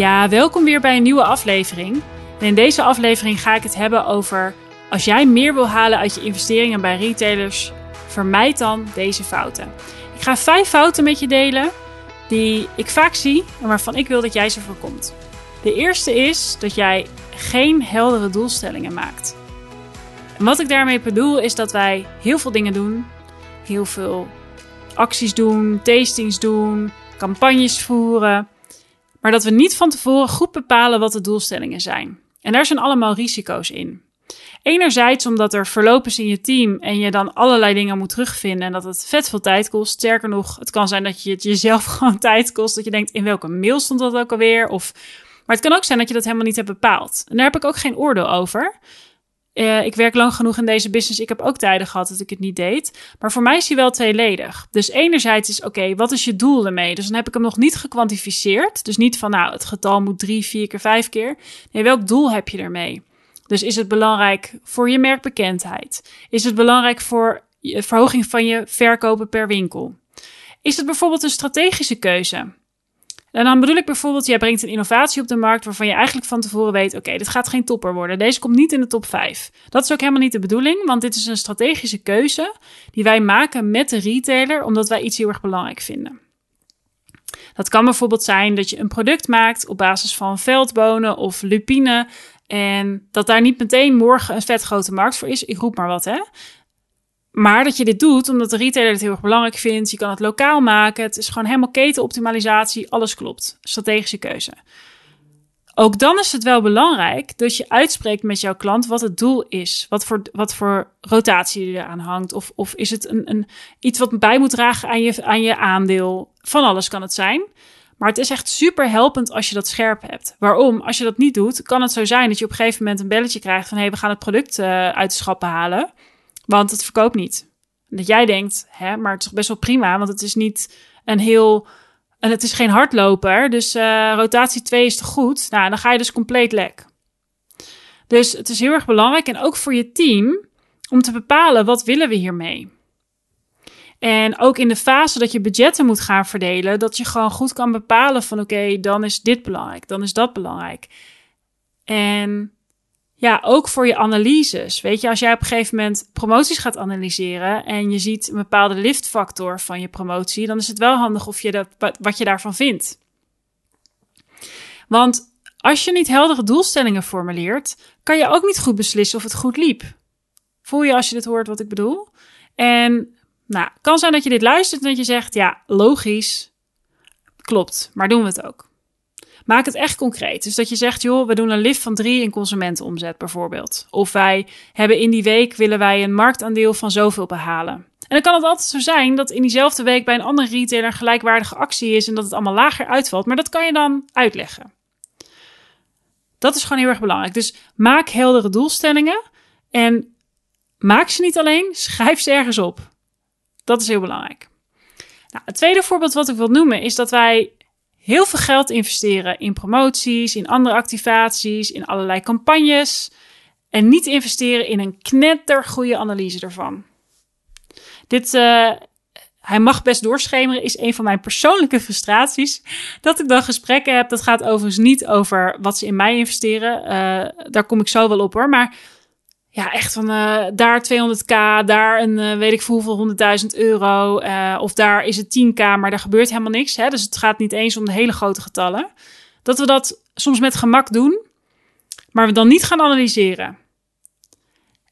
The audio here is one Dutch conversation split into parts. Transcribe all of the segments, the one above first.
Ja, welkom weer bij een nieuwe aflevering. En in deze aflevering ga ik het hebben over als jij meer wil halen uit je investeringen bij retailers, vermijd dan deze fouten. Ik ga vijf fouten met je delen die ik vaak zie en waarvan ik wil dat jij ze voorkomt. De eerste is dat jij geen heldere doelstellingen maakt. Wat ik daarmee bedoel is dat wij heel veel dingen doen, heel veel acties doen, tastings doen, campagnes voeren, maar dat we niet van tevoren goed bepalen wat de doelstellingen zijn. En daar zijn allemaal risico's in. Enerzijds omdat er verlopen is in je team en je dan allerlei dingen moet terugvinden en dat het vet veel tijd kost. Sterker nog, het kan zijn dat je het jezelf gewoon tijd kost. Dat je denkt, in welke mail stond dat ook alweer? Of, maar het kan ook zijn dat je dat helemaal niet hebt bepaald. En daar heb ik ook geen oordeel over. Uh, ik werk lang genoeg in deze business. Ik heb ook tijden gehad dat ik het niet deed. Maar voor mij is hij wel tweeledig. Dus enerzijds is, oké, wat is je doel ermee? Dus dan heb ik hem nog niet gekwantificeerd. Dus niet van, nou, het getal moet drie, vier keer, vijf keer. Nee, welk doel heb je ermee? Dus is het belangrijk voor je merkbekendheid? Is het belangrijk voor verhoging van je verkopen per winkel? Is het bijvoorbeeld een strategische keuze? En dan bedoel ik bijvoorbeeld, jij brengt een innovatie op de markt waarvan je eigenlijk van tevoren weet: oké, dit gaat geen topper worden. Deze komt niet in de top 5. Dat is ook helemaal niet de bedoeling, want dit is een strategische keuze die wij maken met de retailer, omdat wij iets heel erg belangrijk vinden. Dat kan bijvoorbeeld zijn dat je een product maakt op basis van veldbonen of lupine. En dat daar niet meteen morgen een vet grote markt voor is. Ik roep maar wat, hè. Maar dat je dit doet omdat de retailer het heel erg belangrijk vindt. Je kan het lokaal maken. Het is gewoon helemaal ketenoptimalisatie. Alles klopt. Strategische keuze. Ook dan is het wel belangrijk dat je uitspreekt met jouw klant wat het doel is. Wat voor, wat voor rotatie er aan hangt. Of, of is het een, een, iets wat bij moet dragen aan je, aan je aandeel. Van alles kan het zijn. Maar het is echt super helpend als je dat scherp hebt. Waarom? Als je dat niet doet, kan het zo zijn dat je op een gegeven moment een belletje krijgt van hé, hey, we gaan het product uh, uit de schappen halen. Want het verkoopt niet. dat jij denkt, hè, maar het is best wel prima, want het is niet een heel. En het is geen hardloper, dus uh, rotatie 2 is te goed. Nou, dan ga je dus compleet lek. Dus het is heel erg belangrijk en ook voor je team om te bepalen wat willen we hiermee. En ook in de fase dat je budgetten moet gaan verdelen, dat je gewoon goed kan bepalen van oké, dan is dit belangrijk, dan is dat belangrijk. En ja, ook voor je analyses. Weet je, als jij op een gegeven moment promoties gaat analyseren en je ziet een bepaalde liftfactor van je promotie, dan is het wel handig of je dat, wat je daarvan vindt. Want als je niet heldere doelstellingen formuleert, kan je ook niet goed beslissen of het goed liep. Voel je als je dit hoort wat ik bedoel? En nou, kan zijn dat je dit luistert en dat je zegt, ja, logisch, klopt, maar doen we het ook. Maak het echt concreet. Dus dat je zegt, joh, we doen een lift van drie in consumentenomzet bijvoorbeeld. Of wij hebben in die week, willen wij een marktaandeel van zoveel behalen. En dan kan het altijd zo zijn dat in diezelfde week bij een andere retailer een gelijkwaardige actie is en dat het allemaal lager uitvalt. Maar dat kan je dan uitleggen. Dat is gewoon heel erg belangrijk. Dus maak heldere doelstellingen en maak ze niet alleen, schrijf ze ergens op. Dat is heel belangrijk. Nou, het tweede voorbeeld wat ik wil noemen is dat wij heel veel geld investeren in promoties, in andere activaties, in allerlei campagnes. En niet investeren in een knettergoede analyse ervan. Dit, uh, hij mag best doorschemeren, is een van mijn persoonlijke frustraties. Dat ik dan gesprekken heb, dat gaat overigens niet over wat ze in mij investeren. Uh, daar kom ik zo wel op hoor. Maar ja, echt van uh, daar 200k, daar een uh, weet ik veel hoeveel 100.000 euro. Uh, of daar is het 10k, maar daar gebeurt helemaal niks. Hè? Dus het gaat niet eens om de hele grote getallen. Dat we dat soms met gemak doen, maar we dan niet gaan analyseren.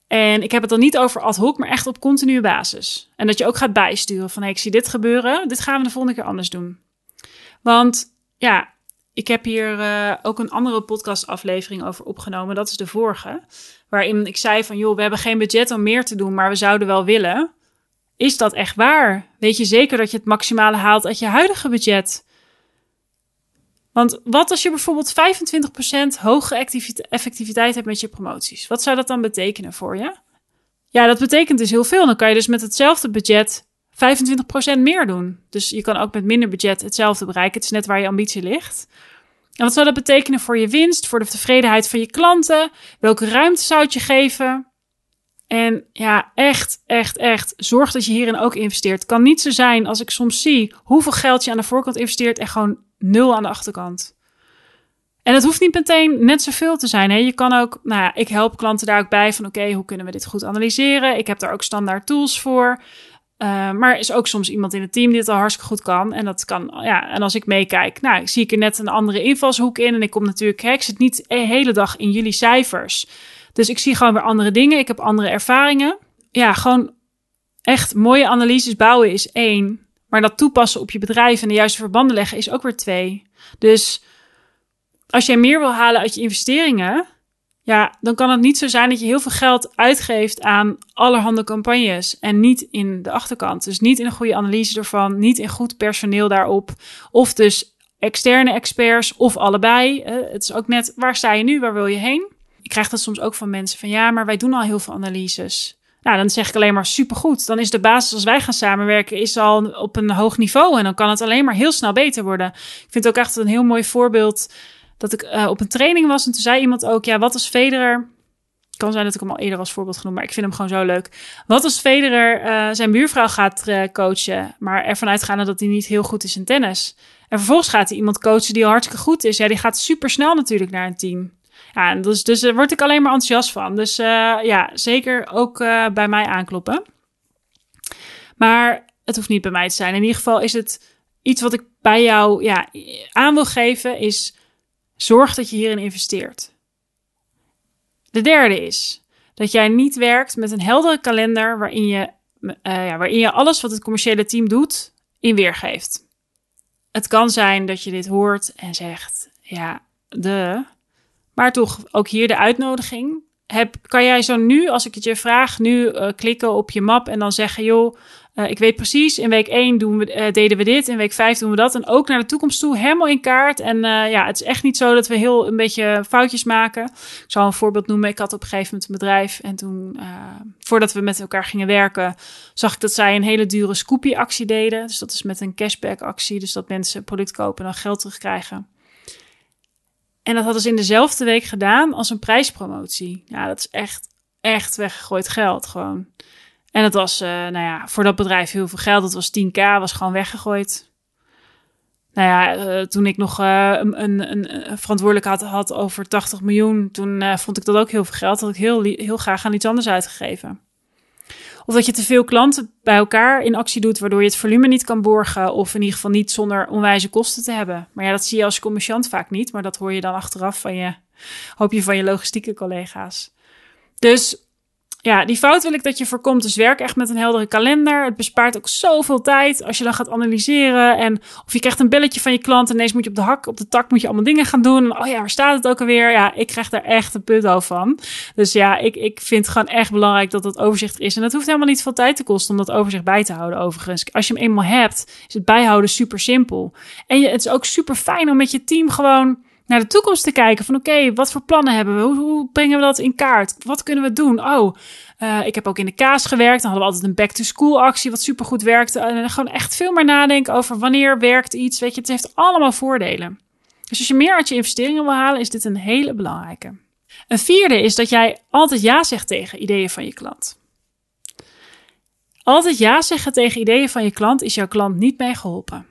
En ik heb het dan niet over ad hoc, maar echt op continue basis. En dat je ook gaat bijsturen van hey, ik zie dit gebeuren, dit gaan we de volgende keer anders doen. Want ja, ik heb hier uh, ook een andere podcastaflevering over opgenomen. Dat is de vorige. Waarin ik zei van, joh, we hebben geen budget om meer te doen, maar we zouden wel willen. Is dat echt waar? Weet je zeker dat je het maximale haalt uit je huidige budget? Want wat als je bijvoorbeeld 25% hoge effectiviteit hebt met je promoties? Wat zou dat dan betekenen voor je? Ja, dat betekent dus heel veel. Dan kan je dus met hetzelfde budget 25% meer doen. Dus je kan ook met minder budget hetzelfde bereiken. Het is net waar je ambitie ligt. En wat zou dat betekenen voor je winst, voor de tevredenheid van je klanten? Welke ruimte zou het je geven? En ja, echt, echt, echt, zorg dat je hierin ook investeert. Het kan niet zo zijn als ik soms zie hoeveel geld je aan de voorkant investeert en gewoon nul aan de achterkant. En het hoeft niet meteen net zoveel te zijn. Hè? Je kan ook, nou ja, ik help klanten daar ook bij van oké, hoe kunnen we dit goed analyseren? Ik heb daar ook standaard tools voor. Uh, maar er is ook soms iemand in het team die het al hartstikke goed kan. En dat kan, ja. En als ik meekijk, nou, zie ik er net een andere invalshoek in. En ik kom natuurlijk, hè, ik zit niet de hele dag in jullie cijfers. Dus ik zie gewoon weer andere dingen. Ik heb andere ervaringen. Ja, gewoon echt mooie analyses bouwen is één. Maar dat toepassen op je bedrijf en de juiste verbanden leggen is ook weer twee. Dus als jij meer wil halen uit je investeringen, ja, dan kan het niet zo zijn dat je heel veel geld uitgeeft aan allerhande campagnes en niet in de achterkant. Dus niet in een goede analyse ervan, niet in goed personeel daarop, of dus externe experts of allebei. Het is ook net, waar sta je nu, waar wil je heen? Ik krijg dat soms ook van mensen van ja, maar wij doen al heel veel analyses. Nou, dan zeg ik alleen maar supergoed. Dan is de basis als wij gaan samenwerken is al op een hoog niveau en dan kan het alleen maar heel snel beter worden. Ik vind het ook echt een heel mooi voorbeeld dat ik uh, op een training was en toen zei iemand ook, ja, wat als Federer... kan zijn dat ik hem al eerder als voorbeeld genoemd, maar ik vind hem gewoon zo leuk. Wat als Federer uh, zijn buurvrouw gaat uh, coachen, maar ervan uitgaande dat hij niet heel goed is in tennis. En vervolgens gaat hij iemand coachen die hartstikke goed is. Ja, die gaat super snel natuurlijk naar een team. Ja, dus, dus daar word ik alleen maar enthousiast van. Dus ja, zeker ook bij mij aankloppen. Maar het hoeft niet bij mij te zijn. In ieder geval is het iets wat ik bij jou ja, aan wil geven, is Zorg dat je hierin investeert. De derde is dat jij niet werkt met een heldere kalender waarin je, uh, ja, waarin je alles wat het commerciële team doet in weergeeft. Het kan zijn dat je dit hoort en zegt: ja, de. Maar toch ook hier de uitnodiging. Heb, kan jij zo nu, als ik het je vraag, nu uh, klikken op je map en dan zeggen: joh, uh, ik weet precies, in week 1 doen we, uh, deden we dit, in week 5 doen we dat. En ook naar de toekomst toe helemaal in kaart. En uh, ja, het is echt niet zo dat we heel een beetje foutjes maken. Ik zal een voorbeeld noemen. Ik had op een gegeven moment een bedrijf. En toen, voordat we met elkaar gingen werken, zag ik dat zij een hele dure Scoopy-actie deden. Dus dat is met een cashback-actie. Dus dat mensen product kopen en dan geld terugkrijgen. En dat hadden ze in dezelfde week gedaan als een prijspromotie. Ja, dat is echt, echt weggegooid geld gewoon. En dat was, uh, nou ja, voor dat bedrijf heel veel geld. Dat was 10k, was gewoon weggegooid. Nou ja, uh, toen ik nog uh, een, een, een verantwoordelijk had, had over 80 miljoen, toen vond ik dat ook heel veel geld. Dat ik heel, heel graag aan iets anders uitgegeven. Of dat je te veel klanten bij elkaar in actie doet, waardoor je het volume niet kan borgen. Of in ieder geval niet zonder onwijze kosten te hebben. Maar ja, dat zie je als commerciant vaak niet. Maar dat hoor je dan achteraf van je, hoop je van je logistieke collega's. Dus ja, die fout wil ik dat je voorkomt. Dus werk echt met een heldere kalender. Het bespaart ook zoveel tijd als je dan gaat analyseren. En of je krijgt een belletje van je klant en ineens moet je op de hak, op de tak moet je allemaal dingen gaan doen. En, oh ja, waar staat het ook alweer? Ja, ik krijg daar echt een put over van. Dus ja, ik, ik vind het gewoon echt belangrijk dat dat overzicht is. En dat hoeft helemaal niet veel tijd te kosten om dat overzicht bij te houden overigens. Als je hem eenmaal hebt, is het bijhouden super simpel. En je, het is ook super fijn om met je team gewoon naar de toekomst te kijken. Van oké, wat voor plannen hebben we? Hoe, brengen we dat in kaart? Wat kunnen we doen? Oh, uh, ik heb ook in de kaas gewerkt. Dan hadden we altijd een back-to-school actie, wat super goed werkte. En gewoon echt veel meer nadenken over wanneer werkt iets. Weet je, het heeft allemaal voordelen. Dus als je meer uit je investeringen wil halen, is dit een hele belangrijke. Een vierde is dat jij altijd ja zegt tegen ideeën van je klant. Altijd ja zeggen tegen ideeën van je klant is jouw klant niet mee geholpen.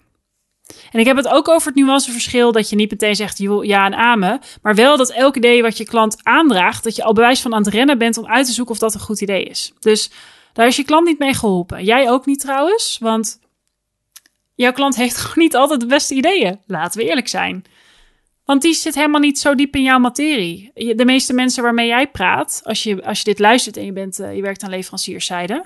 En ik heb het ook over het nuanceverschil dat je niet meteen zegt ja en amen, maar wel dat elk idee wat je klant aandraagt, dat je al bewijs van aan het rennen bent om uit te zoeken of dat een goed idee is. Dus daar is je klant niet mee geholpen. Jij ook niet trouwens, want jouw klant heeft gewoon niet altijd de beste ideeën. Laten we eerlijk zijn. Want die zit helemaal niet zo diep in jouw materie. De meeste mensen waarmee jij praat, als je, als je dit luistert en je, bent, uh, je werkt aan leverancierszijde,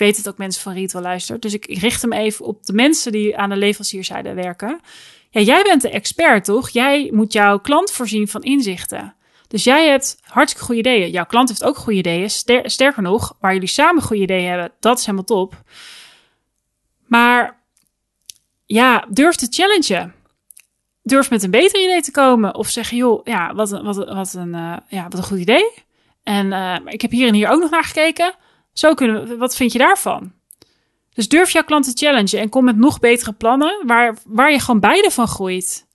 weet het ook mensen van Retail luisteren. Dus ik richt hem even op de mensen die aan de leverancierszijde werken. Ja, jij bent de expert, toch? Jij moet jouw klant voorzien van inzichten. Dus jij hebt hartstikke goede ideeën. Jouw klant heeft ook goede ideeën. sterker nog, waar jullie samen goede ideeën hebben, dat is helemaal top. Maar ja, durf te challengen. Durf met een beter idee te komen. Of zeg, joh, ja, wat een, wat, wat een, uh, ja, wat een goed idee. En uh, ik heb hier en hier ook nog naar gekeken. Zo kunnen we, wat vind je daarvan? Dus durf jouw klant te challengen en kom met nog betere plannen waar, waar je gewoon beide van groeit.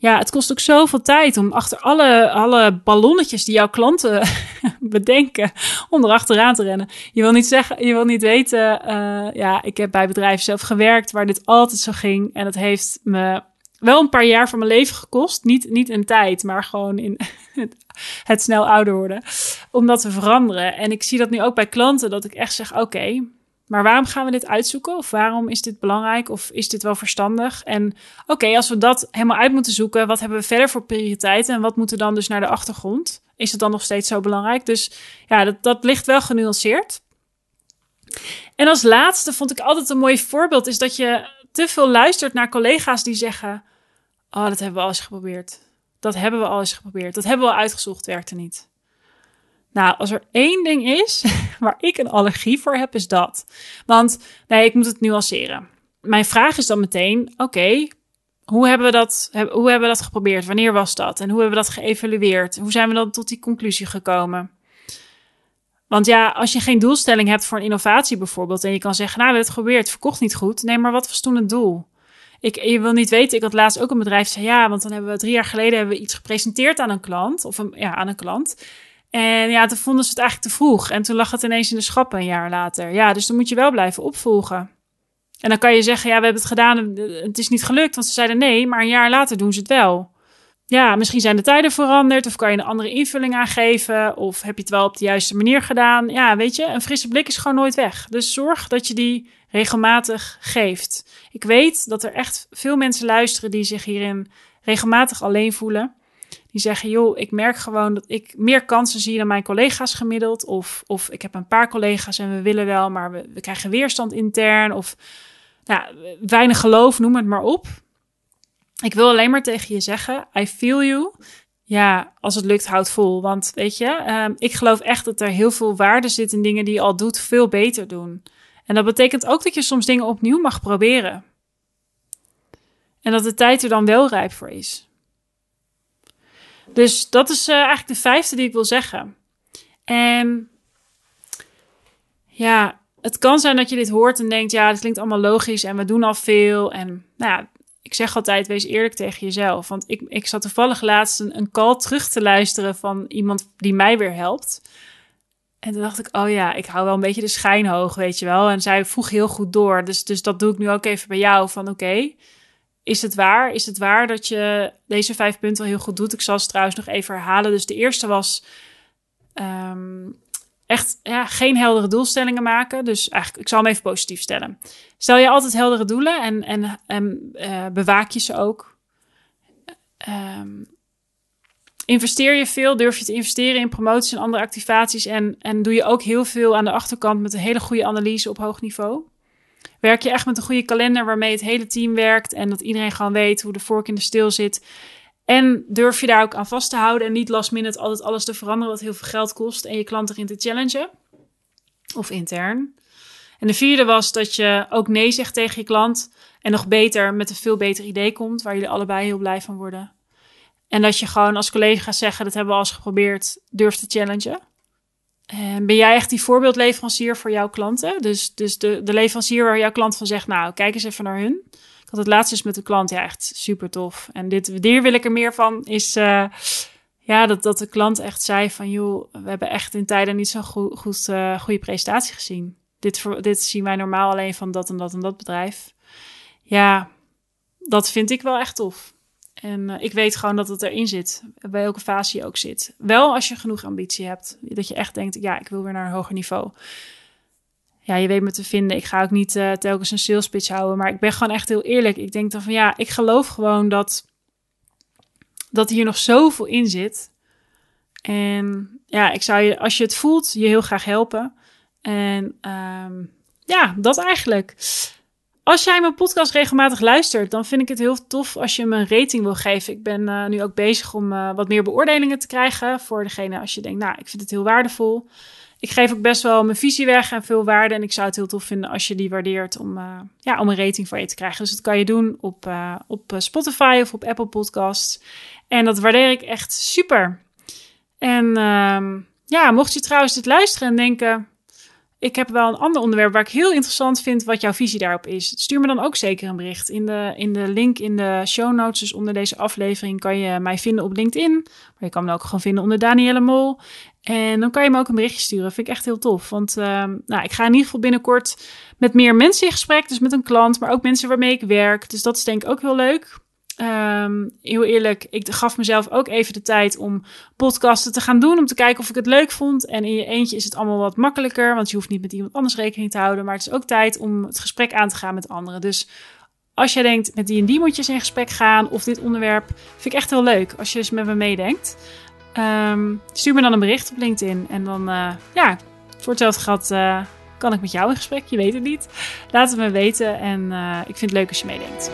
Ja, het kost ook zoveel tijd om achter alle, alle ballonnetjes die jouw klanten bedenken, om erachteraan te rennen. Je wil niet zeggen, je wil niet weten, uh, ja, ik heb bij bedrijven zelf gewerkt waar dit altijd zo ging. En het heeft me wel een paar jaar van mijn leven gekost. Niet, niet in tijd, maar gewoon in het, het snel ouder worden. Om dat te veranderen. En ik zie dat nu ook bij klanten, dat ik echt zeg: oké, maar waarom gaan we dit uitzoeken? Of waarom is dit belangrijk? Of is dit wel verstandig? En oké, als we dat helemaal uit moeten zoeken, wat hebben we verder voor prioriteiten? En wat moet er dan dus naar de achtergrond? Is het dan nog steeds zo belangrijk? Dus ja, dat, dat ligt wel genuanceerd. En als laatste vond ik altijd een mooi voorbeeld, is dat je te veel luistert naar collega's die zeggen: Oh, dat hebben we al eens geprobeerd. Dat hebben we al eens geprobeerd. Dat hebben we al uitgezocht, werkte niet. Nou, als er één ding is waar ik een allergie voor heb, is dat. Want, nee, ik moet het nuanceren. Mijn vraag is dan meteen: oké, hoe hebben we dat, hoe hebben we dat geprobeerd? Wanneer was dat? En hoe hebben we dat geëvalueerd? Hoe zijn we dan tot die conclusie gekomen? Want ja, als je geen doelstelling hebt voor een innovatie bijvoorbeeld, en je kan zeggen, nou, we hebben het geprobeerd, verkocht niet goed. Nee, maar wat was toen het doel? Ik, je wil niet weten, ik had laatst ook een bedrijf zei, ja, want dan hebben we drie jaar geleden hebben we iets gepresenteerd aan een klant, of een, ja, aan een klant. En ja, toen vonden ze het eigenlijk te vroeg. En toen lag het ineens in de schappen een jaar later. Ja, dus dan moet je wel blijven opvolgen. En dan kan je zeggen, ja, we hebben het gedaan, het is niet gelukt, want ze zeiden nee, maar een jaar later doen ze het wel. Ja, misschien zijn de tijden veranderd, of kan je een andere invulling aangeven, of heb je het wel op de juiste manier gedaan. Ja, weet je, een frisse blik is gewoon nooit weg. Dus zorg dat je die regelmatig geeft. Ik weet dat er echt veel mensen luisteren die zich hierin regelmatig alleen voelen. Die zeggen, joh, ik merk gewoon dat ik meer kansen zie dan mijn collega's gemiddeld. Of, of ik heb een paar collega's en we willen wel, maar we, we krijgen weerstand intern. Of nou, weinig geloof, noem het maar op. Ik wil alleen maar tegen je zeggen, I feel you. Ja, als het lukt, houd vol. Want weet je, um, ik geloof echt dat er heel veel waarde zit in dingen die je al doet, veel beter doen. En dat betekent ook dat je soms dingen opnieuw mag proberen. En dat de tijd er dan wel rijp voor is. Dus dat is uh, eigenlijk de vijfde die ik wil zeggen. En ja, het kan zijn dat je dit hoort en denkt, ja, het klinkt allemaal logisch en we doen al veel. En nou ja, ik zeg altijd, wees eerlijk tegen jezelf. Want ik, ik zat toevallig laatst een, call terug te luisteren van iemand die mij weer helpt. En toen dacht ik, oh ja, ik hou wel een beetje de schijn hoog, weet je wel. En zij vroeg heel goed door. Dus, dus dat doe ik nu ook even bij jou. Van oké, is het waar? Is het waar dat je deze vijf punten heel goed doet? Ik zal ze trouwens nog even herhalen. Dus de eerste was um, echt ja, geen heldere doelstellingen maken. Dus eigenlijk, ik zal hem even positief stellen. Stel je altijd heldere doelen en, en, en uh, bewaak je ze ook. Um, investeer je veel, durf je te investeren in promoties en andere activaties. En, en doe je ook heel veel aan de achterkant met een hele goede analyse op hoog niveau. Werk je echt met een goede kalender waarmee het hele team werkt en dat iedereen gewoon weet hoe de vork in de stil zit. En durf je daar ook aan vast te houden en niet last minute altijd alles te veranderen wat heel veel geld kost en je klant erin te challengen. Of intern. En de vierde was dat je ook nee zegt tegen je klant en nog beter met een veel beter idee komt waar jullie allebei heel blij van worden. En dat je gewoon als collega zeggen, dat hebben we al eens geprobeerd, durf te challengen. En ben jij echt die voorbeeldleverancier voor jouw klanten? Dus, dus de, de leverancier waar jouw klant van zegt, nou, kijk eens even naar hun. Ik had het laatst eens met de klant, ja, echt super tof. En dit, hier wil ik er meer van, is uh, ja, dat, dat de klant echt zei van, joh, we hebben echt in tijden niet zo goed, uh, goede presentatie gezien. Dit, dit zien wij normaal alleen van dat en dat en dat bedrijf. Ja, dat vind ik wel echt tof. En uh, ik weet gewoon dat het erin zit, bij welke fase je ook zit. Wel als je genoeg ambitie hebt, dat je echt denkt, ja, ik wil weer naar een hoger niveau ja, je weet me te vinden. Ik ga ook niet uh, telkens een sales pitch houden, maar ik ben gewoon echt heel eerlijk. Ik denk dan van ja, ik geloof gewoon dat, dat hier nog zoveel in zit. En ja, ik zou je, als je het voelt, je heel graag helpen. En um, ja, dat eigenlijk. Als jij mijn podcast regelmatig luistert, dan vind ik het heel tof als je me een rating wil geven. Ik ben uh, nu ook bezig om uh, wat meer beoordelingen te krijgen voor degene als je denkt, nou, ik vind het heel waardevol ik geef ook best wel mijn visie weg en veel waarde. En ik zou het heel tof vinden als je die waardeert om, uh, ja, om een rating voor je te krijgen. Dus dat kan je doen op, uh, op eh, Spotify of op Apple Podcasts. En dat waardeer ik echt super. En uh, ja, mocht je trouwens dit luisteren en denken... Ik heb wel een ander onderwerp waar ik heel interessant vind wat jouw visie daarop is. Stuur me dan ook zeker een bericht. In de, in de link in de show notes, dus onder deze aflevering, kan je mij vinden op LinkedIn. Maar je kan me ook gewoon vinden onder Danielle Mol. En dan kan je me ook een berichtje sturen. Vind ik echt heel tof. Want uh, nou, ik ga in ieder geval binnenkort met meer mensen in gesprek. Dus met een klant, maar ook mensen waarmee ik werk. Dus dat is denk ik ook heel leuk. Um, heel eerlijk, ik gaf mezelf ook even de tijd om podcasten te gaan doen. Om te kijken of ik het leuk vond. En in je eentje is het allemaal wat makkelijker. Want je hoeft niet met iemand anders rekening te houden. Maar het is ook tijd om het gesprek aan te gaan met anderen. Dus als jij denkt, met die en die moet je eens in gesprek gaan. Of dit onderwerp vind ik echt heel leuk. Als je eens met me meedenkt. Um, stuur me dan een bericht op LinkedIn. En dan, uh, ja, voor hetzelfde gehad uh, kan ik met jou in gesprek. Je weet het niet. Laat het me weten. En uh, ik vind het leuk als je meedenkt.